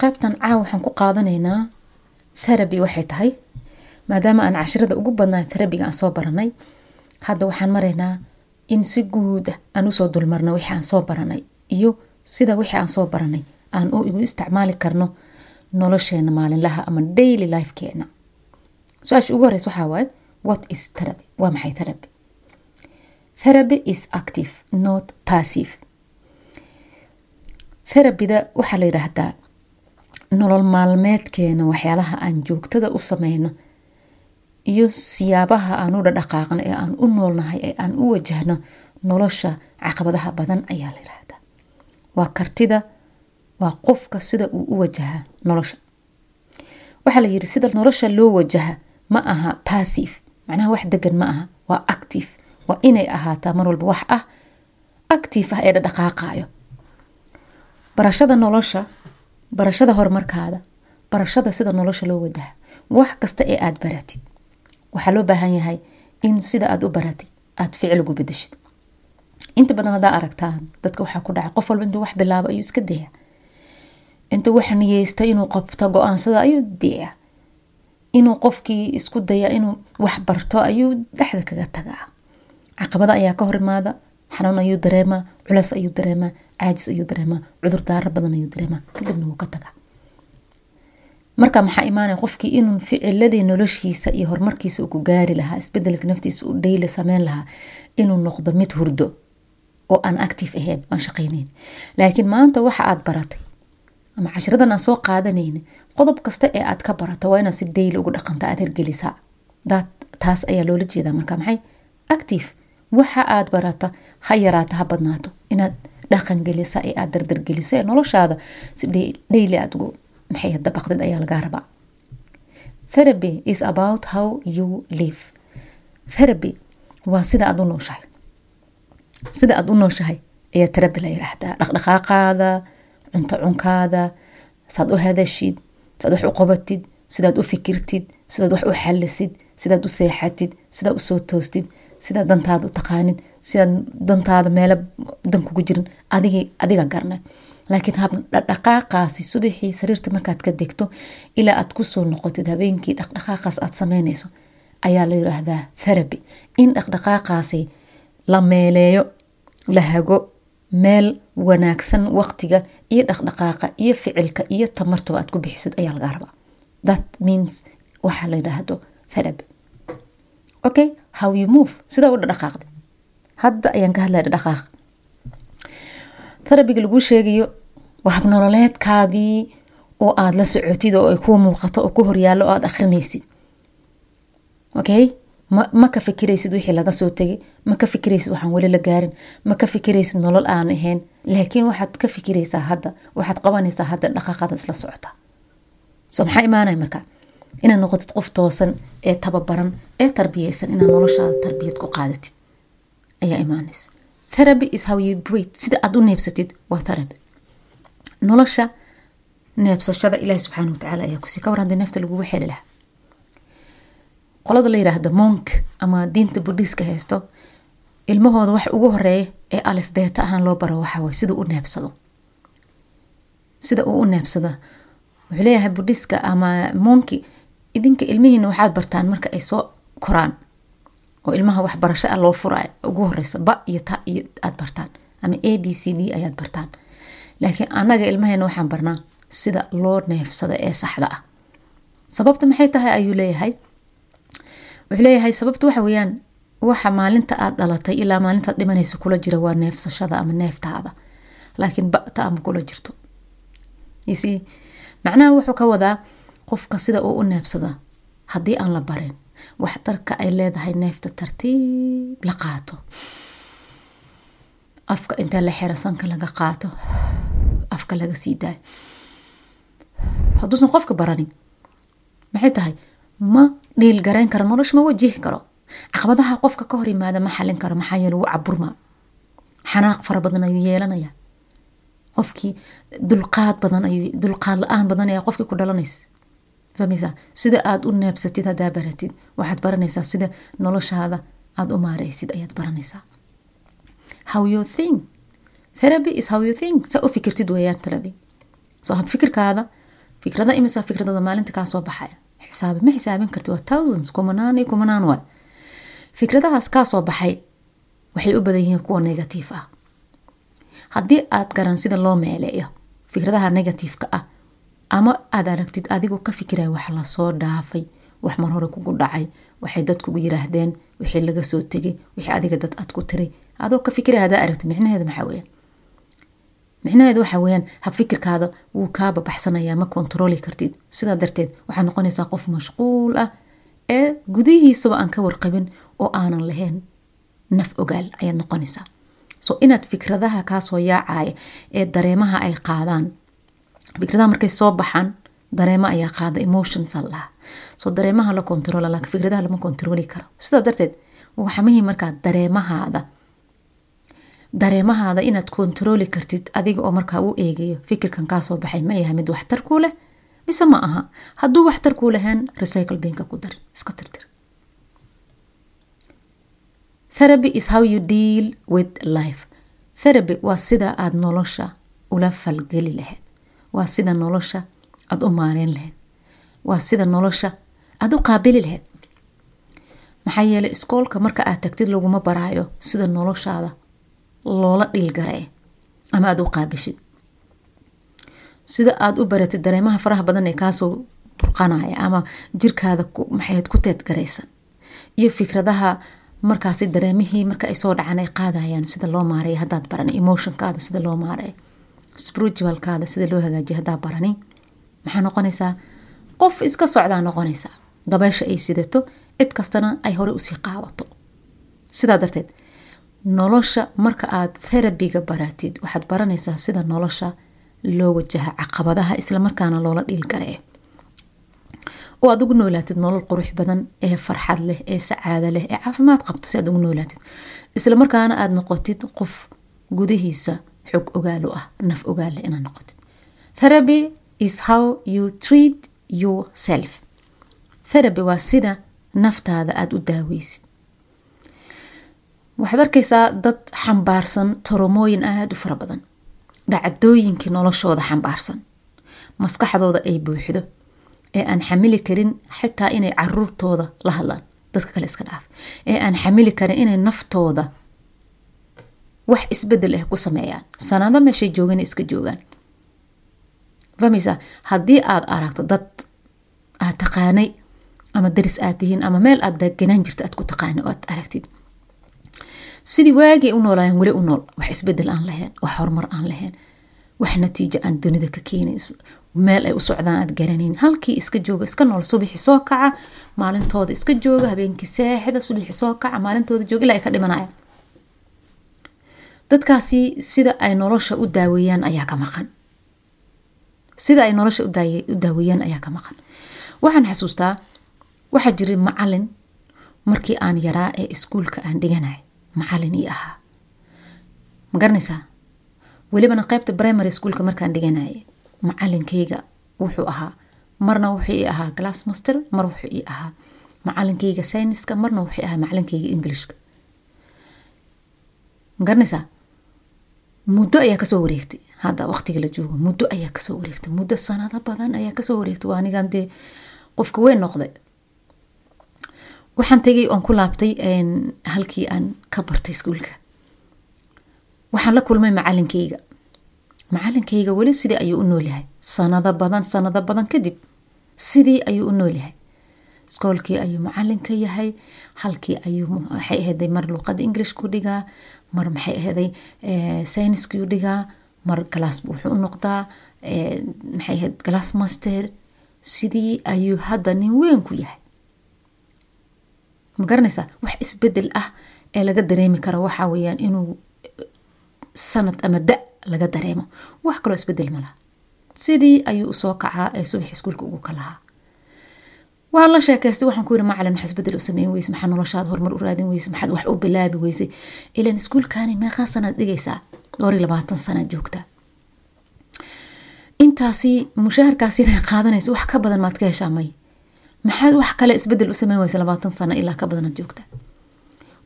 qaybtan caawa waxaan ku qaadanaynaa theraby waxay tahay. Maadaama aan cashirada ugu badnaa therabiga aan soo baranay hadda waxaan maraynaa in si guud ah aan u soo dulmarno wixii aan soo baranay iyo sida wixii aan soo baranay aan u igu isticmaali karno nolosheena maalinlaha ama daily lifekeena. Su'aasha ugu horeysa waxaa waaye what is therapy? Waa maxay therapy? Therapy is active not passive. Therapyda waxaa la yidhaahdaa nolol maalmeedkeena waxyaalaha aan joogtada u sameyno iyo siyaabaha aan u dhadhaqaaqno ee aan u noolnahay ee aan u wajahno nolosha caqabadaha badan ayaa la yidhaahdaa waa kartida waa qofka sida uu u wajahaa nolosha. Waxaa la yiri sida nolosha loo wajaha ma aha passive. Macnaha wax degan ma aha waa active. Waa inay ahaataa mar walba wax ah active ah ee dhadhaqaaqayo barashada nolosha barashada horumarkaada barashada sida nolosha loo wajaha wax kasta ee aada baratid waxaa loo baahan yahay in sida aada u baratid aada ficil ugu bedeshid. Inta badan haddaa aragtaan dadka waxaa ku dhaca qof walba intuu wax bilaabo ayuu iska daya intuu wax niyeysta inuu qabto go'aansada ayuu daya inuu qofkii isku daya inuu wax barto ayuu dhexda kaga tagaa. Caqabada ayaa ka hor imaada xanuun ayuu dareemaa culeys ayuu dareemaa caajis ayuu dareemaa cudur daaro badan ayuu dareemaa kadibna wuu ka tagaa. Marka maxaa imaanaya qofkii inuu ficiladii noloshiisa iyo horumarkiisa uu gaari lahaa isbeddelka naftiisa uu dhayli sameyn lahaa inuu noqdo mid hurdo oo aan active ahayn aan shaqayneyn laakiin maanta waxa aad baratay ama cashiradan aan soo qaadanayni qodob kasta ee aad ka barato waa inaad si dayli ugu dhaqanta aad hirgelisaa. Taas ayaa loola jeedaa. Marka maxay? Active. Waxa aad barata ha yaraato ha badnaato. Inaad dhaqangelisa ee aad dardargeliso ee noloshaada si dhayli aad ugu maxay dabaqdid ayaa lagaa rabaa? Therapy is about how you live. Therapy waa sida aad u nooshahay. Sida aad u nooshahay ayaa therapy la yiraahdaa. Dhaqdhaqaaqaada cunto cunkaada saad u hadashid saad wax u qabatid sidaad u fikirtid sidaad wax u xalisid sidaad u seexatid sidaad u soo toostid sidaad dantaada u taqaanid sidaad dantaada meelo dan kugu jirin adiga garna laakiin habdhaqaaqaasi subaxii sariirta markaad ka degto ilaa aad ku soo noqotid habeenkii dhaqdhaqaaqaas aad sameynayso ayaa la yiraahdaa therapy. In dhaqdhaqaaqaasi la meeleeyo la hago meel wanaagsan waqtiga iyo dhaqdhaqaaqa iyo ficilka iyo tamartaba aad ku bixisid ayaa laga rabaa. That means waxaa la yidhaahdo therapy. Okay how you move. Sidaa u dhaqaaqdi hadda ayaan ka hadlaya dhaqaaq. Therabiga laguu sheegayo waa habnololeedkaadii oo aada la socotid oo ay kuu muuqato oo ku horyaallo oo aada akhrinaysid. Okay? Ma ka fikiraysid wixii laga soo tegay ma ka fikiraysid waxaan weli la gaarin ma ka fikiraysid nolol aan ahayn laakiin waxaad ka fikiraysaa hadda waxaad qabanaysaa hadda dhaqaaqada isla socota. So maxaa imaanaya marka? Inaad noqotid qof toosan ee tababaran ee tarbiyeysan inaad noloshaada tarbiyad ku qaadatid ayaa imaanaysa therapy is how you breathe. Sida aada u neebsatid waa therapy. Nolosha neebsashada ilaahi subxaana watacaala ayaa kusi ka waran haddii neefta lagugu xeli lahaa. Qolada la yiraahdo monk ama diinta budhiiska haysto ilmahooda wax ugu horreeya ee alif beeta ahaan loo baro waxaaway sida u neebsado. Sida uu u neebsado wuxuu leeyahay budhiiska ama monki idinka ilmihiina waxaad bartaan marka ay soo koraan oo ilmaha waxbarasho ah loo furayo ugu horeysa ba iyo ta aad bartaan. Ama a b c d ayaad bartaan. Laakiin anaga ilmaheena waxaan barnaa sida loo neefsado ee saxda ah. Sababta maxay tahay ayuu leeyahay? Wuxuu leeyahay sababta waxa weeyaan waxa maalinta aad dhalatay ilaa maalintaad dhimanaysa kula jira waa neefsashada ama neeftaada. Laakiin bata ama kula jirto. Macnaha wuxuu ka wadaa qofka sida uu u neefsada haddii aan la barin waxtarka ay leedahay neefta tartiib la qaato. Afka intaa la xira sanka laga qaato afka laga sii daayo. Hadduusan qofka baranin maxay tahay? Ma dhiil garayn karo nolosha ma wajihi karo. Caqabadaha qofka ka hor yimaada ma xalin karo maxaa yeele wuu caburmaa xanaaq fara badan ayuu yeelanaya qofkii dulqaad badan ayuu dulqaad la'aan badan ayaa qofkii ku dhalanaysa fahmaysaa sida aada u neebsatid haddaa baratid waxaad baranaysaa sida noloshaada aada u maareysid ayaad baranaysaa. Fikirtid weeyaan therapy. So hab fikirkaada fikrada imisa fikradooda maalinta kaa baxaya. Xisaabi ma xisaabin karti waa thousands kumanaan iyo kumanaan waay. Fikradahaas kaa baxay waxay u badan yihiin kuwa negative ah. Haddii aad garan sida loo meeleeyo fikradaha negativeka ah ama aad aragtid adigoo ka fikiraya wax la soo dhaafay wax mar hore kugu dhacay waxay dad kugu yiraahdeen wixii laga soo tegay wixii adiga dad aad ku tiray. Adoo ka fikiraya hadaa aragtid micnaheeda maxaa weeyaan? Waxa weeyaan habfikirkaada wuu kaa babaxsanayaa ma kontarooli kartid. Sidaa darteed waxaad noqonaysaa qof mashquul ah ee gudihiisaba aan ka warqabin oo aanan lahayn naf ogaal ayaad noqonaysaa. So inaad fikradaha kaasoo yaacaya ee dareemaha ay qaadaan fikradaha markay soo baxaan dareemo ayaa qaada emotions laha so dareemaha la kontarola laakiin fikradaha lama kontarooli karo. Sidaa darteed muhiim markaa dareemahaada. Dareemahaada inaad kontarooli kartid adiga oo markaa u eegayo fikirkan kaasoo baxay ma yahay mid waxtar kuu leh mise ma aha. Hadduu waxtar kuu lahayn recycle binka ku dar. Iska tirtir therapy is how you deal with life. Therapy waa sida aada nolosha ula falgeli lahayd waa sida nolosha aada u maareyn lahayd waa sida nolosha aada u qaabili lahayd maxaa yeelay iskoolka marka aad tagtid laguma baraayo sida noloshaada loola dhiilgaree ama aada u qaabishid. Sida aada u baratid dareemaha faraha badan ee kaasoo burqanaya ama jirkaada maxayd ku teedgaraysan iyo fikradaha markaasi dareemihii marka ay soo dhacaan ay qaadayaan sida loo maareeya haddaad barani emotionkaada sida loo maareeyo spiritualkaada sida loo hagaajiya haddaa barani maxaa noqonaysaa? Qof iska socdaa noqonaysaa. Dabeysha ay sidato cid kastana ay hore u sii qaabato sidaa darteed nolosha marka aad therabiga baratid waxaad baranaysaa sida nolosha loo wajaha caqabadaha islamarkaana loola dhiilgaree oo aad ugu noolaatid nolol qurux badan ee farxad leh ee sacaado leh ee caafimaad qabto si aad ugu noolaatid. Islamarkaana aada noqotid qof gudihiisa xog ogaal ah naf ogaal leh inaad noqotid. Therapy is how you treat yourself. Therapy waa sida naftaada aada u daaweysid. Waxaad arkaysaa dad xambaarsan toromooyin aada u fara badan. Dhacdooyinkii noloshooda xambaarsan. Maskaxdooda ay buuxdo ee aan xamili karin xitaa inay caruurtooda la hadlaan. Dadka kale iska dhaaf. Ee aan xamili karin inay naftooda wax isbeddel ah ku sameeyaan. Sanado meeshay joogan iska joogaan. Fahmaysaa haddii aad aragto dad aad taqaanay ama daris aad tihiin ama meel aad deganaan jirta aad ku taqaanay oo aad aragtid sidii waagii u noolaayeen weli u nool wax isbeddel aan lahayn wax horumar aan lahayn wax natiijo aan dunida ka keenay meel ay u socdaan aad garanayn halkii iska jooga iska nool subaxi soo kaca maalintooda iska jooga habeenkii seexda subaxi soo kaca maalintooda jooga ilaa ay ka dhimanaya dadkaasi sida ay nolosha u daaweeyaan ayaa ka maqan. Sida ay nolosha u daaweeyaan ayaa ka maqan. Waxaan xasuustaa waxaa jiray macalin markii aan yaraa ee iskuulka aan dhiganay macalin ii ahaa. Ma garanaysaa? Welibana qaybta primary schoolka markaan dhiganayay macalinkayga wuxuu ahaa. Marna wuxuu ii ahaa glass master mar wuxuu ii ahaa. Macalinkayga sayniska marna wuxuu ahaa macalinkayga englishka. Ma garanaysaa muddo ayaa ka soo wareegtay. Hadda waqtiga la joogo muddo ayaa ka soo wareegtay. Muddo sanado badan ayaa ka soo wareegtay. Waa anigan dee qofka weyn noqday. Waxaan tegay oon ku laabtay halkii aan ka bartay iskuulka. Waxaan la kulmay macalinkayga macalinkayga weli sidii ayuu u noolyahay sanado badan sanado badan kadib sidii ayuu u noolyahay iskoolkii ayuu macalinka yahay. Halkii ayuu maxay aheeday mar luuqada english ku dhigaa mar maxay aheeday sayniskuu dhigaa mar galaas wuxuu u noqdaa maxay ahayd galaas master sidii ayuu hadda nin weyn ku yahay. Ma garanaysaa? Wax isbeddel ah ee laga dareemi karo waxaa weyaan inuu sanad ama da laga dareemo. Wax kaloo isbeddel malaha sidii ayuu u soo kacaa ee subax iskuulka ugu ka lahaa waan la sheekaystay waxaan ku yiri macalin maxaa isbeddel u sameyn weyse maxaa noloshaada horumar u raadin weyse maxaad wax u bilaabi weysay ilan iskuulkaani meeqaa sanaad dhigaysaa? Dhowr iyo labaatan sanaad joogtaa intaasi mushaharkaasi inay qaadanaysa wax ka badan maad ka heshaa may maxaad wax kale isbeddel u sameyn weysa labaatan sano ilaa ka badanaad joogtaa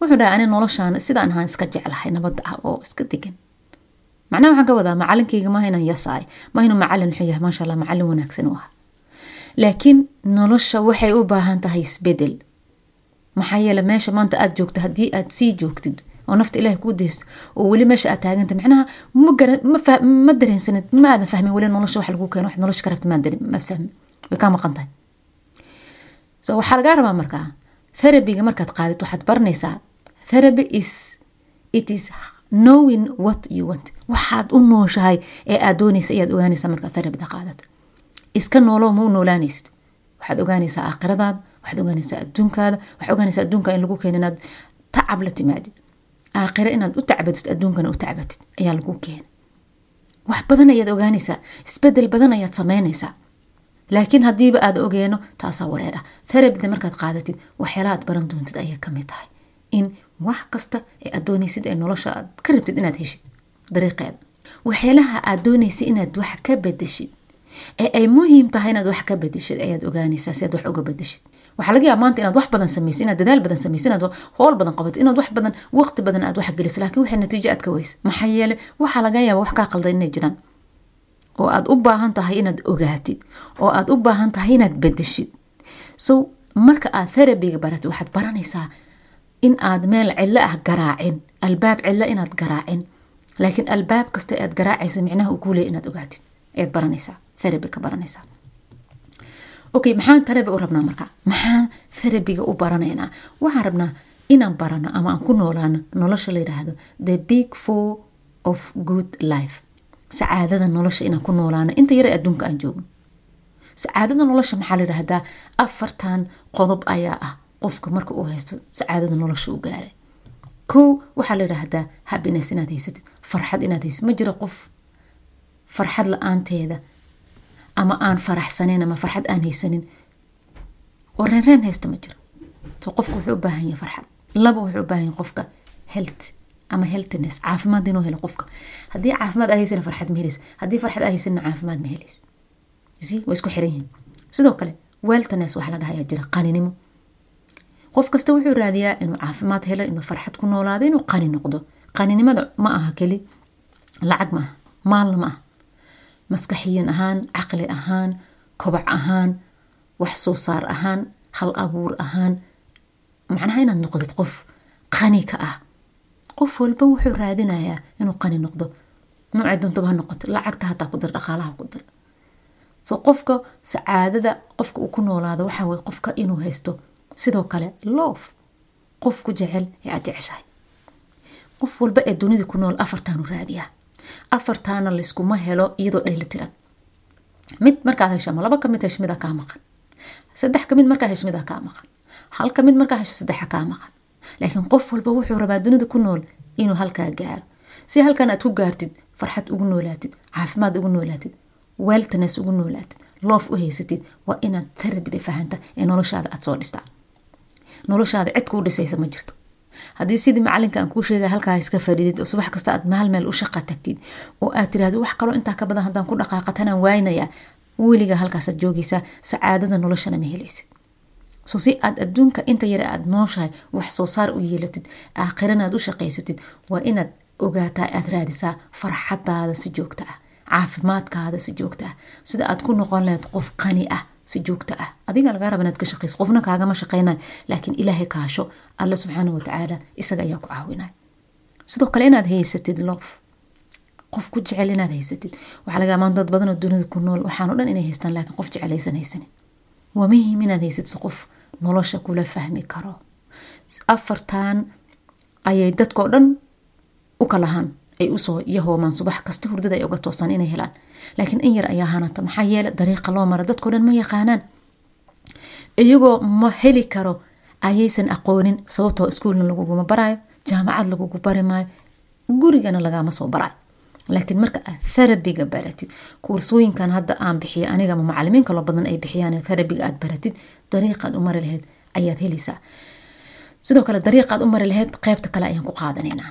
wuxuu dhahay ani noloshaan sidaan ahaan iska jeclahay nabadda ah oo iska degan macnaha waxaan ka wadaa macalinkayga maaha yasaay inuu macalin wuxuu yahay maasha allah macalin wanaagsan u ah laakiin nolosha waxay u baahan tahay isbeddel maxaa yeele meesha maanta aada joogta haddii aad sii joogtid oo nafta ilaah kuu daysto oo weli meesha aad taaganta macnaha ma dareensanid ma fahmin weli nolosha wax lagu keeno wax nolosha ka rabta ma way kaa maqan tahay. So waxaa lagaa rabaa markaa therabiga markaad qaadid waxaad baranaysaa therapy is it is knowing what you want. Waxaad u nooshahay ee aad doonaysa ayaad ogaanaysaa markaa therapida qaadato iska noolow ma u noolaanaysid? Waxaad ogaanaysaa aakhiradaada waxaad ogaanaysaa adduunkaada waxaad ogaanaysaa adduunka in lagu keena inaad tacab la timaadid. Aakhiro inaad u tacbatid adduunkana u tacbatid ayaa lagu keena wax badan ayaad ogaanaysaa isbeddel badan ayaad sameynaysaa. Laakiin haddiiba aad ogeeno taasaa wareer ah therabida markaad qaadatid waxyaala aad baran doontid ayay ka mid tahay. In wax kasta ee aad doonaysid ee nolosha aad ka rabtid inaad heshid dariiqeeda waxyaalaha aad doonaysid inaad wax ka bedeshid ee ay muhiim tahay inaad wax ka bedeshid ayaad ogaanaysaa si aad wax uga bedeshid waxaa laga yaaba maanta inaad wax badan samaysid inaad dadaal badan samaysid inaad howl badan qabatid inaad wax badan waqti badan aad wax gelisid laakiin waxay natiijo aad ka weysa maxaa yeele waxaa laga yaaba wax kaa qaldan inay jiraan. Oo aad u baahan tahay inaad ogaatid oo aad u baahan tahay inaad bedeshid so marka aad therabiga baratid waxaad baranaysaa in aad meel cidlo ah garaacin albaab cidlo inaad garaacin. Laakiin albaab kasta aad garaacaysa micnaha uu kuleeya inaad ogaatid ayaad baranaysaa therabi ka baranaysaa maxaan therabi u rabnaa marka? Maxaan therabiga u baranaynaa? Waxaan rabnaa inaan barano ama aan ku noolaano nolosha la yiraahdo the big four of good life. Sacaadada nolosha inaan ku noolaano. Inta yara adduunka aan joogno sacaadada nolosha maxaa la yidhaahdaa afartan qodob ayaa ah qofka marka uu haysto sacaadada nolosha u gaaray. Kow waxaa la yidhaahdaa happiness inaad haysatid farxad inaad haysatid ma jiro qof farxad la'aanteeda ama aan faraxsaneyn ama farxad aan haysanin. Oo reenreen haysta ma jiro. So qofka wuxuu u baahan yahay farxad. Laba wuxuu u baahan yahay qofka health ama healthiness caafimaad inuu helo qofka. Haddii caafimaad aa haysan farxad ma helaysa haddii farxad aa haysanna caafimaad ma helayso si way isku xiran yihiin. Sidoo kale weltness waxaa la dhahayaa jira qaninimo. Qof kasta wuxuu raadiyaa inuu caafimaad helo inuu farxad ku noolaado inuu qani noqdo. Qaninimada ma aha keli. Lacag ma maalna ma aha maskaxiyan ahaan caqli ahaan kobac ahaan wax soo saar ahaan hal abuur ahaan. Macnaha inaad noqdid qof qani ka ah. Qof walba wuxuu raadinayaa inuu qani noqdo. Noocay doontaba ha noqoto lacagta hataa ku dar dhaqaalaha ku dar. So qofka sacaadada qofka uu ku noolaado waxaa weye qofka inuu haysto. Sidoo kale loof qof ku jecel ee aad jeceshahay. Qof walba ee dunida ku nool afartaanu raadiyaa afartaana layskuma helo iyadoo dhayla tiran mid markaad hesho ama laba ka mid hesho midaa kaa maqan. Saddex ka mid markaa hesho midaa kaa maqan. Hal ka mid markaa hesho saddexa kaa maqan. Laakiin qof walba wuxuu rabaa dunida ku nool inuu halkaa gaaro. Si halkan aad ku gaartid farxad ugu noolaatid caafimaad ugu noolaatid weltness ugu noolaatid loof u haysatid waa inaad tarabida fahanta ee noloshaada aad soo dhistaa. Noloshaada cid kuu dhisaysa ma jirto haddii sidii macalinka aan kuu sheegay halkaa iska fadhidid oo subax kasta aad maal meel u shaqa tagtid oo aad tiraahdo wax kaloo intaa ka badan haddaan ku dhaqaaqa tanaan waaynayaa weliga halkaasaad joogaysaa sacaadada noloshana ma helaysid. So si aad adduunka inta yare aad nooshahay wax soo saar u yeelatid aakhirana aad u shaqaysatid waa inaad ogaataa aad raadisaa farxadaada si joogta ah caafimaadkaada si joogta ah. Sida aad ku noqon lahayd qof qani ah si joogta ah. Adiga lagaa raba inaad ka shaqayso qofna kaagama shaqeynay laakiin ilaahay kaasho alla subxaana watacaala isaga ayaa ku caawinay. Sidoo kale inaad haysatid loof qof ku jecel inaad haysatid. Waxaa laga amaan dad badan oo dunida ku nool waxaan o dhan inay haystaan laakiin qof jecelaysan haysanin. Waa muhiim inaad haysatid qof nolosha kula fahmi karo. Afartan ayay dadkao dhan u kalahaan ay u soo yahoomaan subax kasta hurdada ay uga toosaan inay helaan. Laakiin in yar ayaa hanata maxaa yeele dariiqa loo mara dadkao dhan ma yaqaanaan. Iyagoo ma heli karo ayaysan aqoonin sababtoo iskuulna laguguma baraayo jaamacad lagugu bari maayo gurigana lagama soo baraayo. Laakiin marka aad therabiga baratid kuursooyinkan hadda aan bixiyo aniga ama macalimiin kaloo badan ay bixiyaan therabiga aad baratid dariiqaad u mari lahayd ayaad helaysaa. Sidoo kale dariiqaad u mari lahayd qeybta kale ayaan ku qaadanaynaa